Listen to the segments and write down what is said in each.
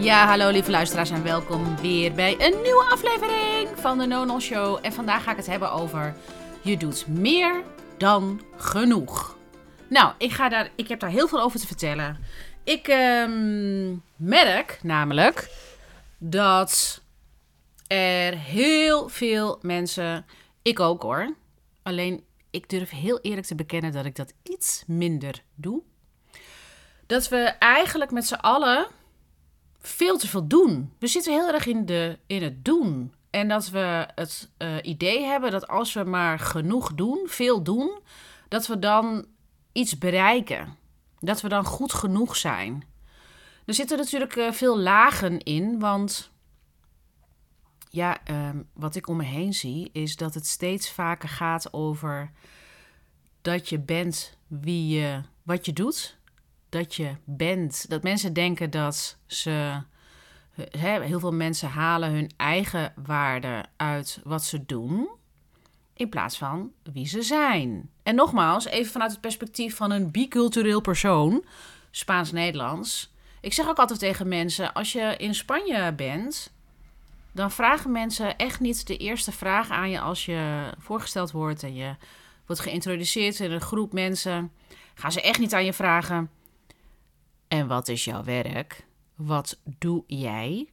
Ja, hallo lieve luisteraars en welkom weer bij een nieuwe aflevering van de Nonon Show. En vandaag ga ik het hebben over je doet meer dan genoeg. Nou, ik, ga daar, ik heb daar heel veel over te vertellen. Ik ehm, merk namelijk dat er heel veel mensen, ik ook hoor, alleen ik durf heel eerlijk te bekennen dat ik dat iets minder doe. Dat we eigenlijk met z'n allen veel te veel doen. We zitten heel erg in, de, in het doen. En dat we het uh, idee hebben dat als we maar genoeg doen, veel doen, dat we dan iets bereiken. Dat we dan goed genoeg zijn. Er zitten natuurlijk uh, veel lagen in, want ja, uh, wat ik om me heen zie, is dat het steeds vaker gaat over dat je bent wie je, wat je doet dat je bent. Dat mensen denken dat ze. heel veel mensen halen hun eigen waarde uit wat ze doen. In plaats van wie ze zijn. En nogmaals, even vanuit het perspectief van een bicultureel persoon. Spaans-Nederlands. Ik zeg ook altijd tegen mensen: als je in Spanje bent. Dan vragen mensen echt niet de eerste vraag aan je als je voorgesteld wordt en je wordt geïntroduceerd in een groep mensen. Gaan ze echt niet aan je vragen: en wat is jouw werk? Wat doe jij?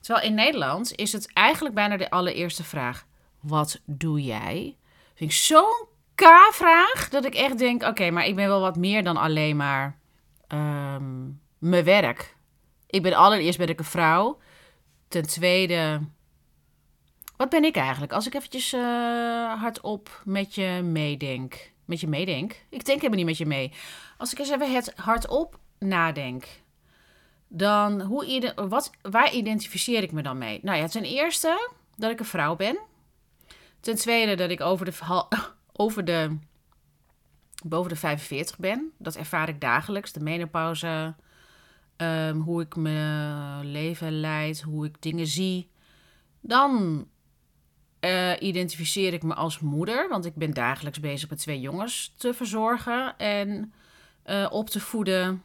Terwijl in Nederland is het eigenlijk bijna de allereerste vraag: wat doe jij? Vind ik zo'n K-vraag dat ik echt denk: oké, maar ik ben wel wat meer dan alleen maar ehm, mijn werk. Ik ben allereerst ik een vrouw. Ten tweede, wat ben ik eigenlijk? Als ik eventjes uh, hardop met je meedenk. Met je meedenk? Ik denk helemaal niet met je mee. Als ik eens even het hardop nadenk, dan hoe, wat, waar identificeer ik me dan mee? Nou ja, ten eerste dat ik een vrouw ben. Ten tweede dat ik over de, over de, boven de 45 ben. Dat ervaar ik dagelijks. De menopauze, um, hoe ik mijn leven leid, hoe ik dingen zie. Dan uh, identificeer ik me als moeder, want ik ben dagelijks bezig met twee jongens te verzorgen en uh, op te voeden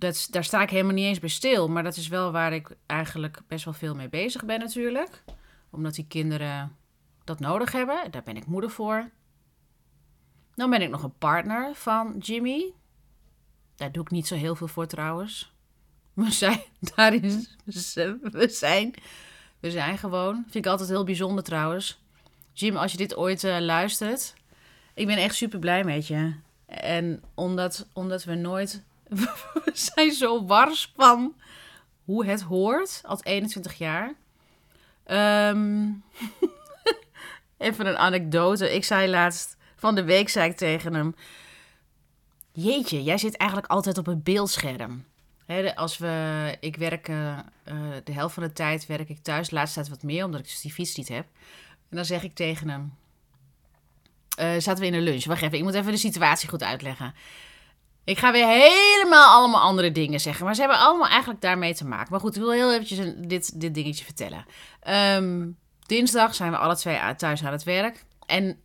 dat, daar sta ik helemaal niet eens bij stil. Maar dat is wel waar ik eigenlijk best wel veel mee bezig ben natuurlijk. Omdat die kinderen dat nodig hebben. Daar ben ik moeder voor. Dan ben ik nog een partner van Jimmy. Daar doe ik niet zo heel veel voor trouwens. We zijn, we zijn, we zijn gewoon. Vind ik altijd heel bijzonder trouwens. Jim, als je dit ooit uh, luistert. Ik ben echt super blij met je. En omdat, omdat we nooit we zijn zo wars van hoe het hoort als 21 jaar. Um, even een anekdote. Ik zei laatst, van de week zei ik tegen hem... Jeetje, jij zit eigenlijk altijd op een beeldscherm. als we, ik werk uh, de helft van de tijd werk ik thuis. De laatste tijd wat meer, omdat ik dus die fiets niet heb. En dan zeg ik tegen hem... Uh, zaten we in een lunch. Wacht even, ik moet even de situatie goed uitleggen. Ik ga weer helemaal allemaal andere dingen zeggen. Maar ze hebben allemaal eigenlijk daarmee te maken. Maar goed, ik wil heel eventjes dit, dit dingetje vertellen. Ehm, dinsdag zijn we alle twee thuis aan het werk. En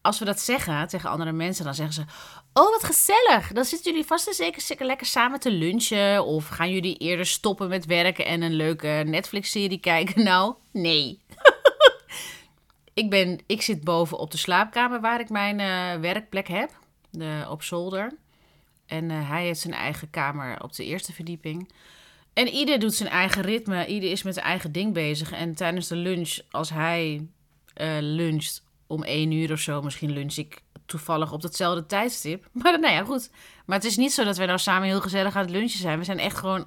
als we dat zeggen tegen andere mensen, dan zeggen ze... Oh, wat gezellig. Dan zitten jullie vast en zeker, lekker samen te lunchen. Of gaan jullie eerder stoppen met werken en een leuke Netflix-serie kijken? Nou, nee. ik, ben, ik zit boven op de slaapkamer waar ik mijn uh, werkplek heb. De, op zolder. En uh, hij heeft zijn eigen kamer op de eerste verdieping. En ieder doet zijn eigen ritme. Ieder is met zijn eigen ding bezig. En tijdens de lunch, als hij uh, luncht om één uur of zo, misschien lunch ik toevallig op datzelfde tijdstip. Maar nou ja, goed. Maar het is niet zo dat wij nou samen heel gezellig aan het lunchen zijn. We zijn echt gewoon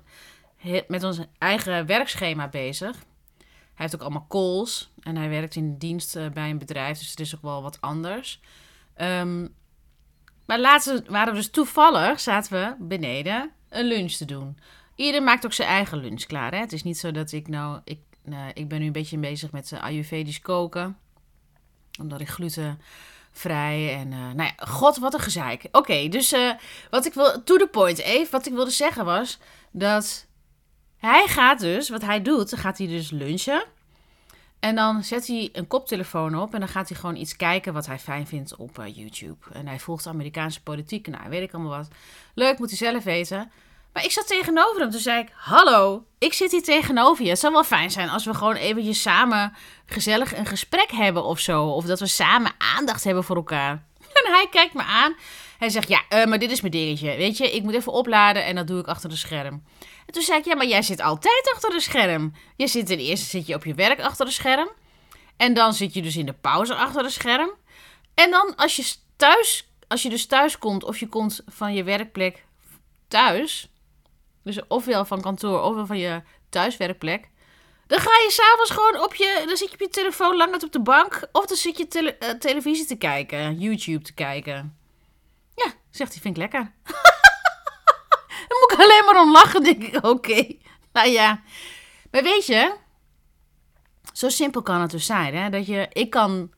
met ons eigen werkschema bezig. Hij heeft ook allemaal calls. En hij werkt in dienst uh, bij een bedrijf. Dus het is ook wel wat anders. Um, maar laatst waren we dus toevallig, zaten we beneden een lunch te doen. Ieder maakt ook zijn eigen lunch klaar. Hè? Het is niet zo dat ik nou... Ik, uh, ik ben nu een beetje bezig met uh, Ayurvedisch koken. Omdat ik glutenvrij en... Uh, nou ja, god, wat een gezeik. Oké, dus uh, wat ik wil... To the point, even. Wat ik wilde zeggen was dat... Hij gaat dus, wat hij doet, gaat hij dus lunchen. En dan zet hij een koptelefoon op en dan gaat hij gewoon iets kijken wat hij fijn vindt op uh, YouTube. En hij volgt Amerikaanse politiek. Nou, weet ik allemaal wat. Leuk, moet hij zelf weten. Maar ik zat tegenover hem. Toen zei ik: Hallo, ik zit hier tegenover je. Het zou wel fijn zijn als we gewoon eventjes samen gezellig een gesprek hebben of zo. Of dat we samen aandacht hebben voor elkaar. Hij kijkt me aan. Hij zegt: Ja, uh, maar dit is mijn dingetje. Weet je, ik moet even opladen en dat doe ik achter de scherm. En toen zei ik: Ja, maar jij zit altijd achter de scherm. Je zit ten eerste zit je op je werk achter de scherm. En dan zit je dus in de pauze achter de scherm. En dan als je thuis, als je dus thuis komt of je komt van je werkplek thuis, dus ofwel van kantoor ofwel van je thuiswerkplek, dan ga je s'avonds gewoon op je, dan zit je op je telefoon lang op de bank of dan zit je uh, televisie te kijken, YouTube te kijken. Ja, zegt hij, vind ik lekker. dan moet ik alleen maar om lachen, denk ik, oké. Nou ja, maar weet je, zo simpel kan het dus zijn. Hè? Dat je, ik kan,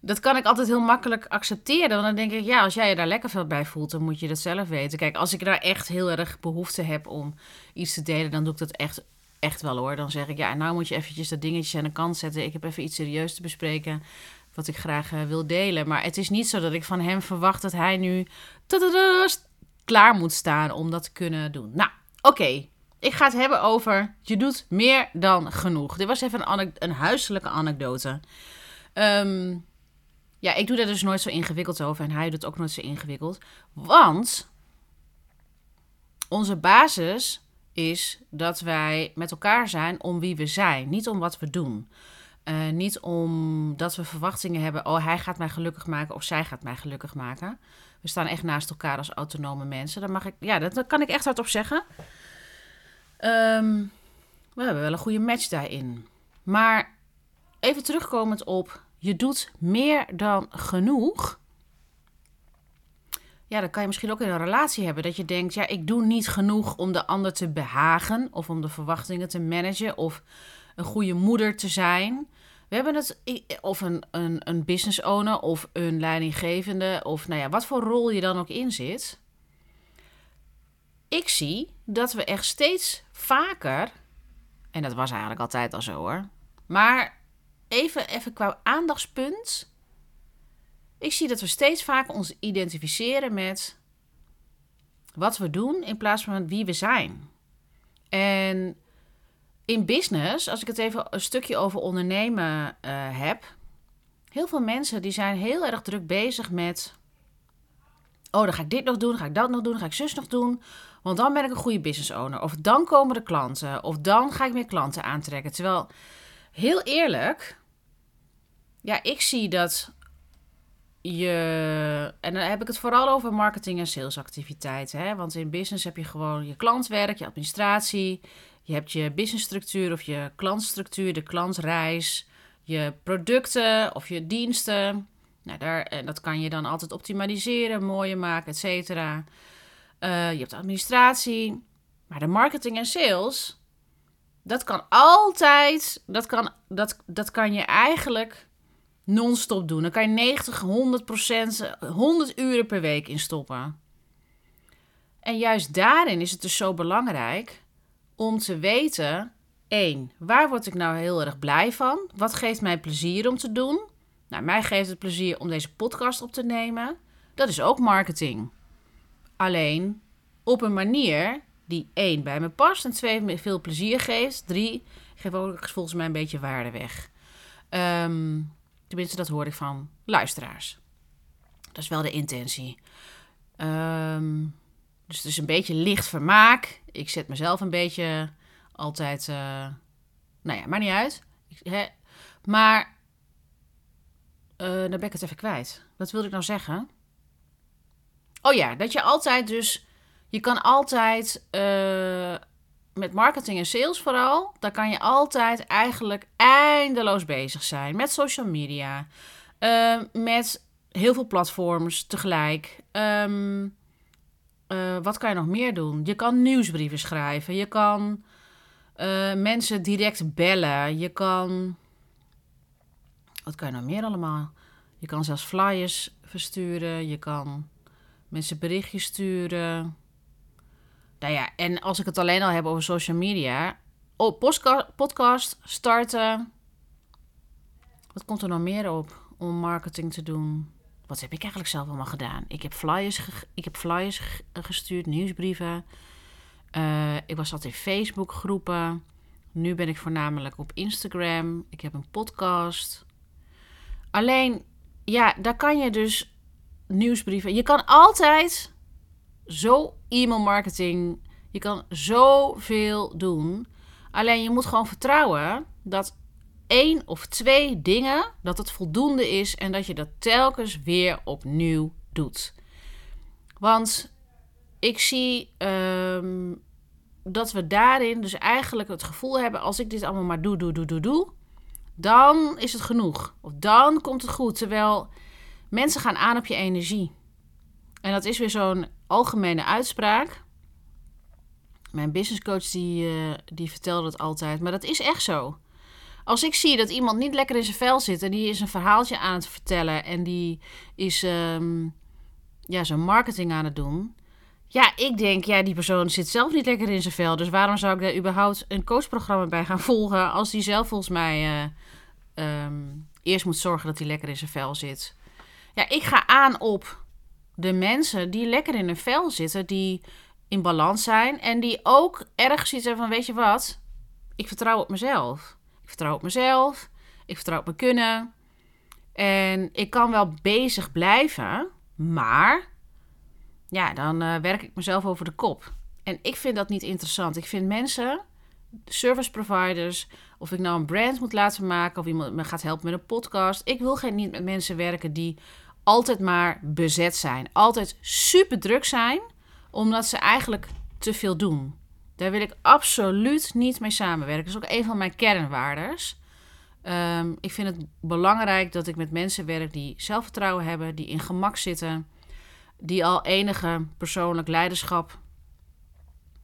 dat kan ik altijd heel makkelijk accepteren. Want dan denk ik, ja, als jij je daar lekker veel bij voelt, dan moet je dat zelf weten. Kijk, als ik daar echt heel erg behoefte heb om iets te delen, dan doe ik dat echt, echt wel hoor. Dan zeg ik, ja, nou moet je eventjes dat dingetje aan de kant zetten. Ik heb even iets serieus te bespreken wat ik graag uh, wil delen. Maar het is niet zo dat ik van hem verwacht dat hij nu klaar moet staan om dat te kunnen doen. Nou, oké. Ik ga het hebben over je doet meer dan genoeg. Dit was even een, een huiselijke anekdote. Ja, ik doe daar dus nooit zo ingewikkeld over en hij doet ook nooit zo ingewikkeld. Want onze basis is dat wij met elkaar zijn om wie we zijn, niet om wat we doen. Uh, niet omdat we verwachtingen hebben, oh hij gaat mij gelukkig maken of zij gaat mij gelukkig maken. We staan echt naast elkaar als autonome mensen. Dan mag ik, ja, dat, kan ik echt hardop zeggen. Um, we hebben wel een goede match daarin. Maar even terugkomend op, je doet meer dan genoeg. Ja, dan kan je misschien ook in een relatie hebben dat je denkt, ja, ik doe niet genoeg om de ander te behagen of om de verwachtingen te managen of een goede moeder te zijn. We hebben het, of een, een, een business owner of een leidinggevende of nou ja, wat voor rol je dan ook in zit ik zie dat we echt steeds vaker, en dat was eigenlijk altijd al zo hoor, maar even, even qua aandachtspunt. Ik zie dat we steeds vaker ons identificeren met wat we doen in plaats van wie we zijn. En in business, als ik het even een stukje over ondernemen uh, heb, heel veel mensen die zijn heel erg druk bezig met oh, dan ga ik dit nog doen, ga ik dat nog doen, ga ik zus nog doen. Want dan ben ik een goede business owner. Of dan komen de klanten. Of dan ga ik meer klanten aantrekken. Terwijl, heel eerlijk, ja, ik zie dat je. En dan heb ik het vooral over marketing en salesactiviteiten. Hè? Want in business heb je gewoon je klantwerk, je administratie. Je hebt je businessstructuur of je klantstructuur, de klantreis, je producten of je diensten. Nou, daar, en dat kan je dan altijd optimaliseren, mooier maken, et cetera. Uh, je hebt administratie. Maar de marketing en sales, dat kan altijd, dat kan, dat, dat kan je eigenlijk non-stop doen. Dan kan je 90, 100 procent, 100 uren per week in stoppen. En juist daarin is het dus zo belangrijk om te weten: één, waar word ik nou heel erg blij van? Wat geeft mij plezier om te doen? Nou, mij geeft het plezier om deze podcast op te nemen. Dat is ook marketing. Alleen op een manier die één bij me past en twee me veel plezier geeft. Drie geeft ook volgens mij een beetje waarde weg. Um, tenminste, dat hoor ik van luisteraars. Dat is wel de intentie. Um, dus het is een beetje licht vermaak. Ik zet mezelf een beetje altijd. Uh, nou ja, maakt niet uit. Ik, hè, maar uh, dan ben ik het even kwijt. Wat wilde ik nou zeggen? Oh ja, dat je altijd dus. Je kan altijd. Uh, met marketing en sales vooral. Daar kan je altijd eigenlijk eindeloos bezig zijn. Met social media. Uh, met heel veel platforms tegelijk. Um, wat kan je nog meer doen? Je kan nieuwsbrieven schrijven. Je kan mensen direct bellen. Je kan wat kan je nou meer allemaal? Je kan zelfs flyers versturen. Je kan mensen berichtjes sturen. Nou ja, en als ik het alleen al heb over social media. Oh, podcast starten. Wat komt er nog meer op om marketing te doen? Wat heb ik eigenlijk zelf allemaal gedaan? Ik heb flyers, ik heb flyers gestuurd, nieuwsbrieven. Uh, ik was altijd in Facebook groepen. Nu ben ik voornamelijk op Instagram. Ik heb een podcast. Alleen, ja, daar kan je dus nieuwsbrieven. Je kan altijd zo e-mail marketing. Je kan zoveel doen. Alleen je moet gewoon vertrouwen dat één of twee dingen, dat het voldoende is en dat je dat telkens weer opnieuw doet. Want ik zie ehm, dat we daarin dus eigenlijk het gevoel hebben: als ik dit allemaal maar doe, doe, doe, doe, doe, dan is het genoeg. Of dan komt het goed. Terwijl mensen gaan aan op je energie. En dat is weer zo'n algemene uitspraak. Mijn businesscoach die, uh, die vertelde het altijd, maar dat is echt zo. Als ik zie dat iemand niet lekker in zijn vel zit en die is een verhaaltje aan het vertellen en die is um, ja, zijn marketing aan het doen. Ja, ik denk, ja, die persoon zit zelf niet lekker in zijn vel. Dus waarom zou ik daar überhaupt een coachprogramma bij gaan volgen als die zelf volgens mij uh, um, eerst moet zorgen dat hij lekker in zijn vel zit? Ja, ik ga aan op de mensen die lekker in hun vel zitten, die in balans zijn en die ook ergens iets van, weet je wat, ik vertrouw op mezelf. Ik vertrouw op mezelf, ik vertrouw op mijn kunnen. En ik kan wel bezig blijven, maar ja, dan uh, werk ik mezelf over de kop. En ik vind dat niet interessant. Ik vind mensen, service providers, of ik nou een brand moet laten maken of iemand me gaat helpen met een podcast. Ik wil geen niet met mensen werken die altijd maar bezet zijn. Altijd super druk zijn, omdat ze eigenlijk te veel doen. Daar wil ik absoluut niet mee samenwerken. Dat is ook een van mijn kernwaardes. Um, ik vind het belangrijk dat ik met mensen werk die zelfvertrouwen hebben, die in gemak zitten, die al enige persoonlijk leiderschap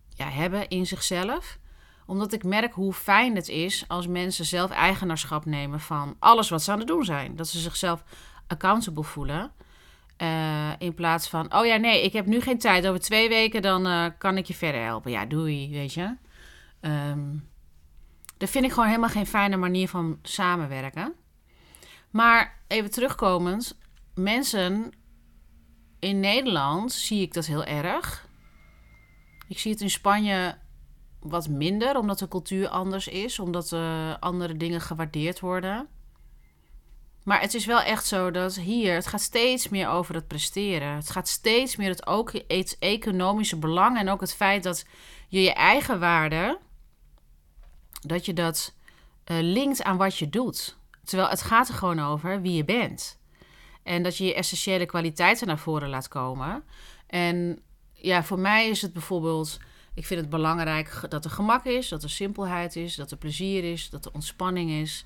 ja, hebben in zichzelf. Omdat ik merk hoe fijn het is als mensen zelf eigenaarschap nemen van alles wat ze aan het doen zijn. Dat ze zichzelf accountable voelen. Uh, in plaats van, oh ja, nee, ik heb nu geen tijd. Over twee weken dan uh, kan ik je verder helpen. Ja, doei, weet je. Um, dat vind ik gewoon helemaal geen fijne manier van samenwerken. Maar even terugkomend, mensen in Nederland zie ik dat heel erg. Ik zie het in Spanje wat minder, omdat de cultuur anders is, omdat uh, andere dingen gewaardeerd worden. Maar het is wel echt zo dat hier, het gaat steeds meer over het presteren. Het gaat steeds meer het, ook, het economische belang en ook het feit dat je je eigen waarde, dat je dat uh, linkt aan wat je doet. Terwijl het gaat er gewoon over wie je bent. En dat je je essentiële kwaliteiten naar voren laat komen. En ja, voor mij is het bijvoorbeeld, ik vind het belangrijk dat er gemak is, dat er simpelheid is, dat er plezier is, dat er ontspanning is.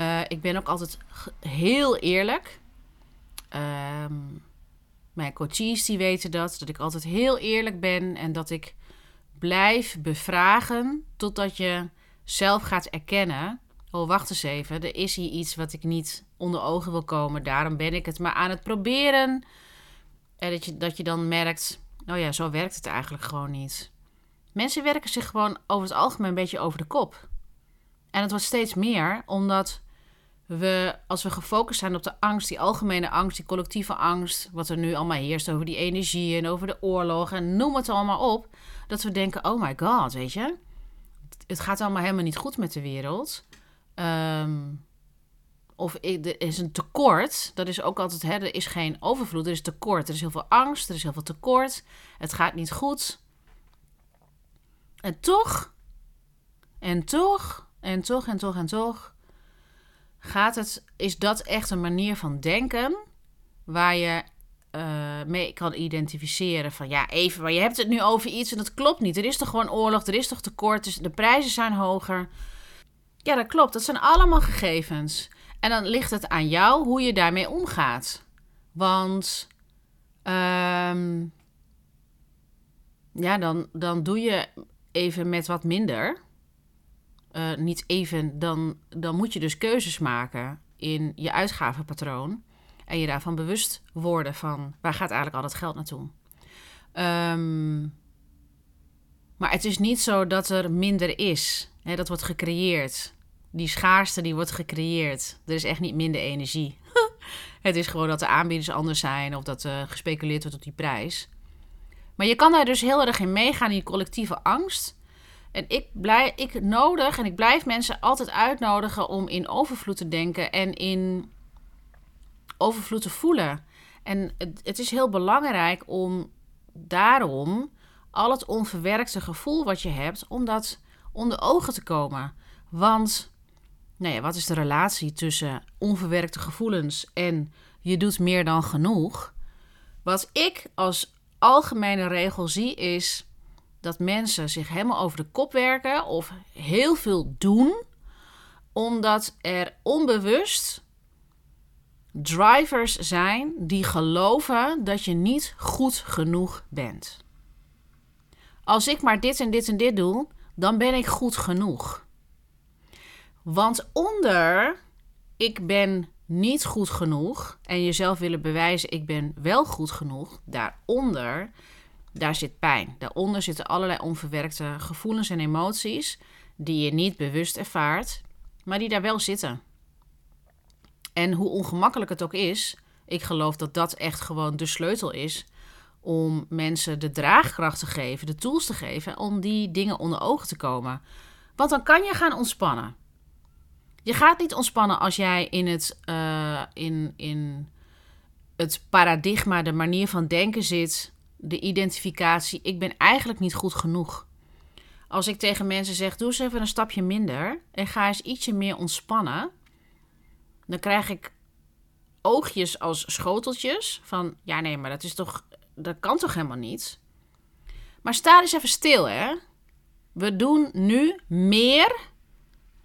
Uh, ik ben ook altijd heel eerlijk. Um, mijn coaches die weten dat, dat ik altijd heel eerlijk ben en dat ik blijf bevragen totdat je zelf gaat erkennen. Oh, wacht eens even, er is hier iets wat ik niet onder ogen wil komen. Daarom ben ik het maar aan het proberen. En dat je, dat je dan merkt, oh ja, zo werkt het eigenlijk gewoon niet. Mensen werken zich gewoon over het algemeen een beetje over de kop. En het wordt steeds meer, omdat als we gefocust zijn op de angst, die algemene angst, die collectieve angst, wat er nu allemaal heerst over die energie en over de oorlog en noem het allemaal op, dat we denken: oh my god, weet je, het gaat allemaal helemaal niet goed met de wereld. Um, of er is een tekort. Dat is ook altijd, hè, er is geen overvloed, er is tekort. Er is heel veel angst, er is heel veel tekort. Het gaat niet goed. En toch, en toch, en toch, en toch, en toch gaat het, is dat echt een manier van denken waar je uh, mee kan identificeren van ja, even, maar je hebt het nu over iets en dat klopt niet. Er is toch gewoon oorlog, er is toch tekort, dus de prijzen zijn hoger. Ja, dat klopt. Dat zijn allemaal gegevens. En dan ligt het aan jou hoe je daarmee omgaat. Want um, ja, dan, dan doe je even met wat minder uh, niet even, dan, dan moet je dus keuzes maken in je uitgavenpatroon. En je daarvan bewust worden van waar gaat eigenlijk al dat geld naartoe. Um, maar het is niet zo dat er minder is. Hè, dat wordt gecreëerd. Die schaarste die wordt gecreëerd. Er is echt niet minder energie. het is gewoon dat de aanbieders anders zijn of dat er gespeculeerd wordt op die prijs. Maar je kan daar dus heel erg in meegaan in die collectieve angst. En ik, ik nodig en ik blijf mensen altijd uitnodigen om in overvloed te denken en in overvloed te voelen. En het, het is heel belangrijk om daarom al het onverwerkte gevoel wat je hebt, om dat onder ogen te komen. Want, nou wat is de relatie tussen onverwerkte gevoelens en je doet meer dan genoeg? Wat ik als algemene regel zie is dat mensen zich helemaal over de kop werken of heel veel doen, omdat er onbewust drivers zijn die geloven dat je niet goed genoeg bent. Als ik maar dit en dit en dit doe, dan ben ik goed genoeg. Want onder ik ben niet goed genoeg en jezelf willen bewijzen ik ben wel goed genoeg, daaronder daar zit pijn. Daaronder zitten allerlei onverwerkte gevoelens en emoties die je niet bewust ervaart, maar die daar wel zitten. En hoe ongemakkelijk het ook is, ik geloof dat dat echt gewoon de sleutel is om mensen de draagkracht te geven, de tools te geven om die dingen onder ogen te komen. Want dan kan je gaan ontspannen. Je gaat niet ontspannen als jij in het, uh, in, in het paradigma, de manier van denken zit, de identificatie, ik ben eigenlijk niet goed genoeg. Als ik tegen mensen zeg, doe eens even een stapje minder en ga eens ietsje meer ontspannen, dan krijg ik oogjes als schoteltjes van, ja nee, maar dat is toch dat kan toch helemaal niet? Maar sta eens even stil, hè. We doen nu meer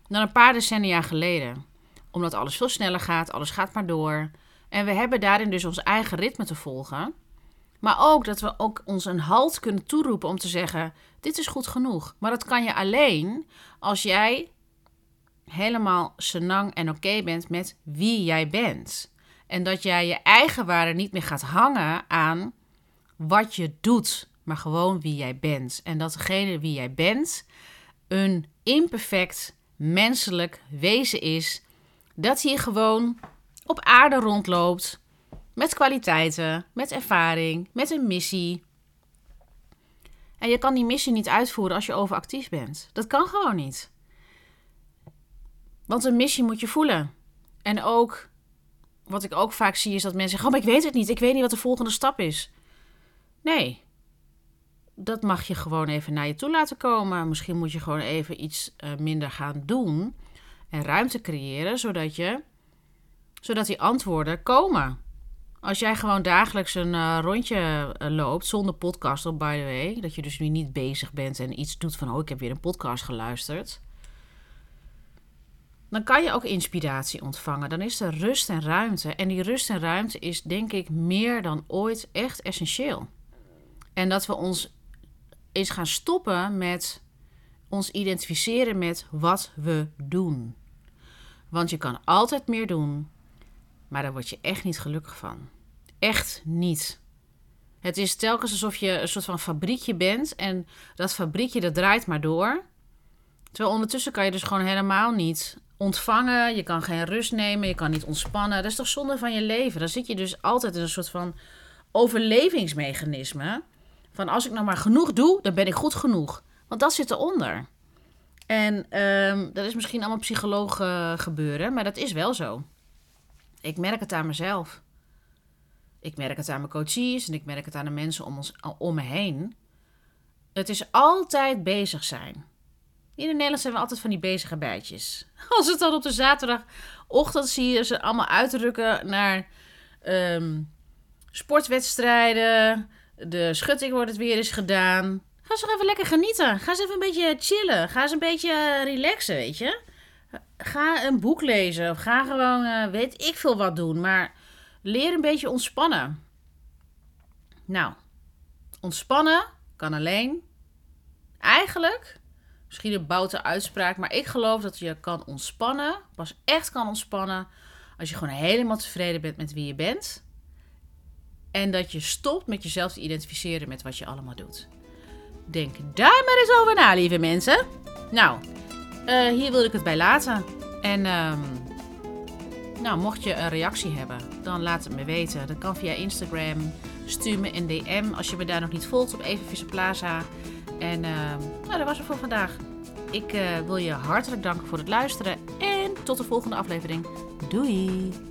dan een paar decennia geleden. Omdat alles veel sneller gaat, alles gaat maar door. En we hebben daarin dus ons eigen ritme te volgen. Maar ook dat we ook ons een halt kunnen toeroepen om te zeggen: dit is goed genoeg. Maar dat kan je alleen als jij helemaal senang en oké bent met wie jij bent. En dat jij je eigen waarde niet meer gaat hangen aan wat je doet, maar gewoon wie jij bent. En dat degene wie jij bent een imperfect menselijk wezen is. Dat hier gewoon op aarde rondloopt. Met kwaliteiten, met ervaring, met een missie. En je kan die missie niet uitvoeren als je overactief bent. Dat kan gewoon niet. Want een missie moet je voelen. En ook, wat ik ook vaak zie, is dat mensen zeggen: Oh, maar ik weet het niet. Ik weet niet wat de volgende stap is. Nee. Dat mag je gewoon even naar je toe laten komen. Misschien moet je gewoon even iets uh, minder gaan doen. En ruimte creëren, zodat, je, zodat die antwoorden komen. Als jij gewoon dagelijks een uh, rondje uh, loopt zonder podcast op, by the way. Dat je dus nu niet bezig bent en iets doet van, oh, ik heb weer een podcast geluisterd. Dan kan je ook inspiratie ontvangen. Dan is er rust en ruimte. En die rust en ruimte is, denk ik, meer dan ooit echt essentieel. En dat we ons eens gaan stoppen met ons identificeren met wat we doen. Want je kan altijd meer doen, maar daar word je echt niet gelukkig van. Echt niet. Het is telkens alsof je een soort van fabriekje bent en dat fabriekje dat draait maar door. Terwijl ondertussen kan je dus gewoon helemaal niet ontvangen. Je kan geen rust nemen, je kan niet ontspannen. Dat is toch zonde van je leven? Dan zit je dus altijd in een soort van overlevingsmechanisme. Van als ik nou maar genoeg doe, dan ben ik goed genoeg. Want dat zit eronder. En um, dat is misschien allemaal psychologen gebeuren, maar dat is wel zo. Ik merk het aan mezelf. Ik merk het aan mijn coaches en ik merk het aan de mensen om, ons, om me heen. Het is altijd bezig zijn. In Nederland zijn we altijd van die bezige bijtjes. Als het dan op de zaterdagochtend zie je ze allemaal uitrukken naar um, sportwedstrijden, de schutting wordt het weer eens gedaan. Ga eens even lekker genieten. Ga eens even een beetje chillen. Ga eens een beetje relaxen, weet je. Ga een boek lezen of ga gewoon, uh, weet ik veel wat doen. Maar leer een beetje ontspannen. Nou, ontspannen kan alleen. Eigenlijk, misschien een boute uitspraak, maar ik geloof dat je kan ontspannen, pas echt kan ontspannen, als je gewoon helemaal tevreden bent met wie je bent en dat je stopt met jezelf te identificeren met wat je allemaal doet. Denk daar maar eens over na, lieve mensen. Nou, uh, hier wil ik het bij laten. En um, nou, mocht je een reactie hebben, dan laat het me weten. Dat kan via Instagram. Stuur me een DM als je me daar nog niet volgt op Even Vissen Plaza. En ehm, nou, dat was het voor vandaag. Ik eh, wil je hartelijk danken voor het luisteren. En tot de volgende aflevering. Doei!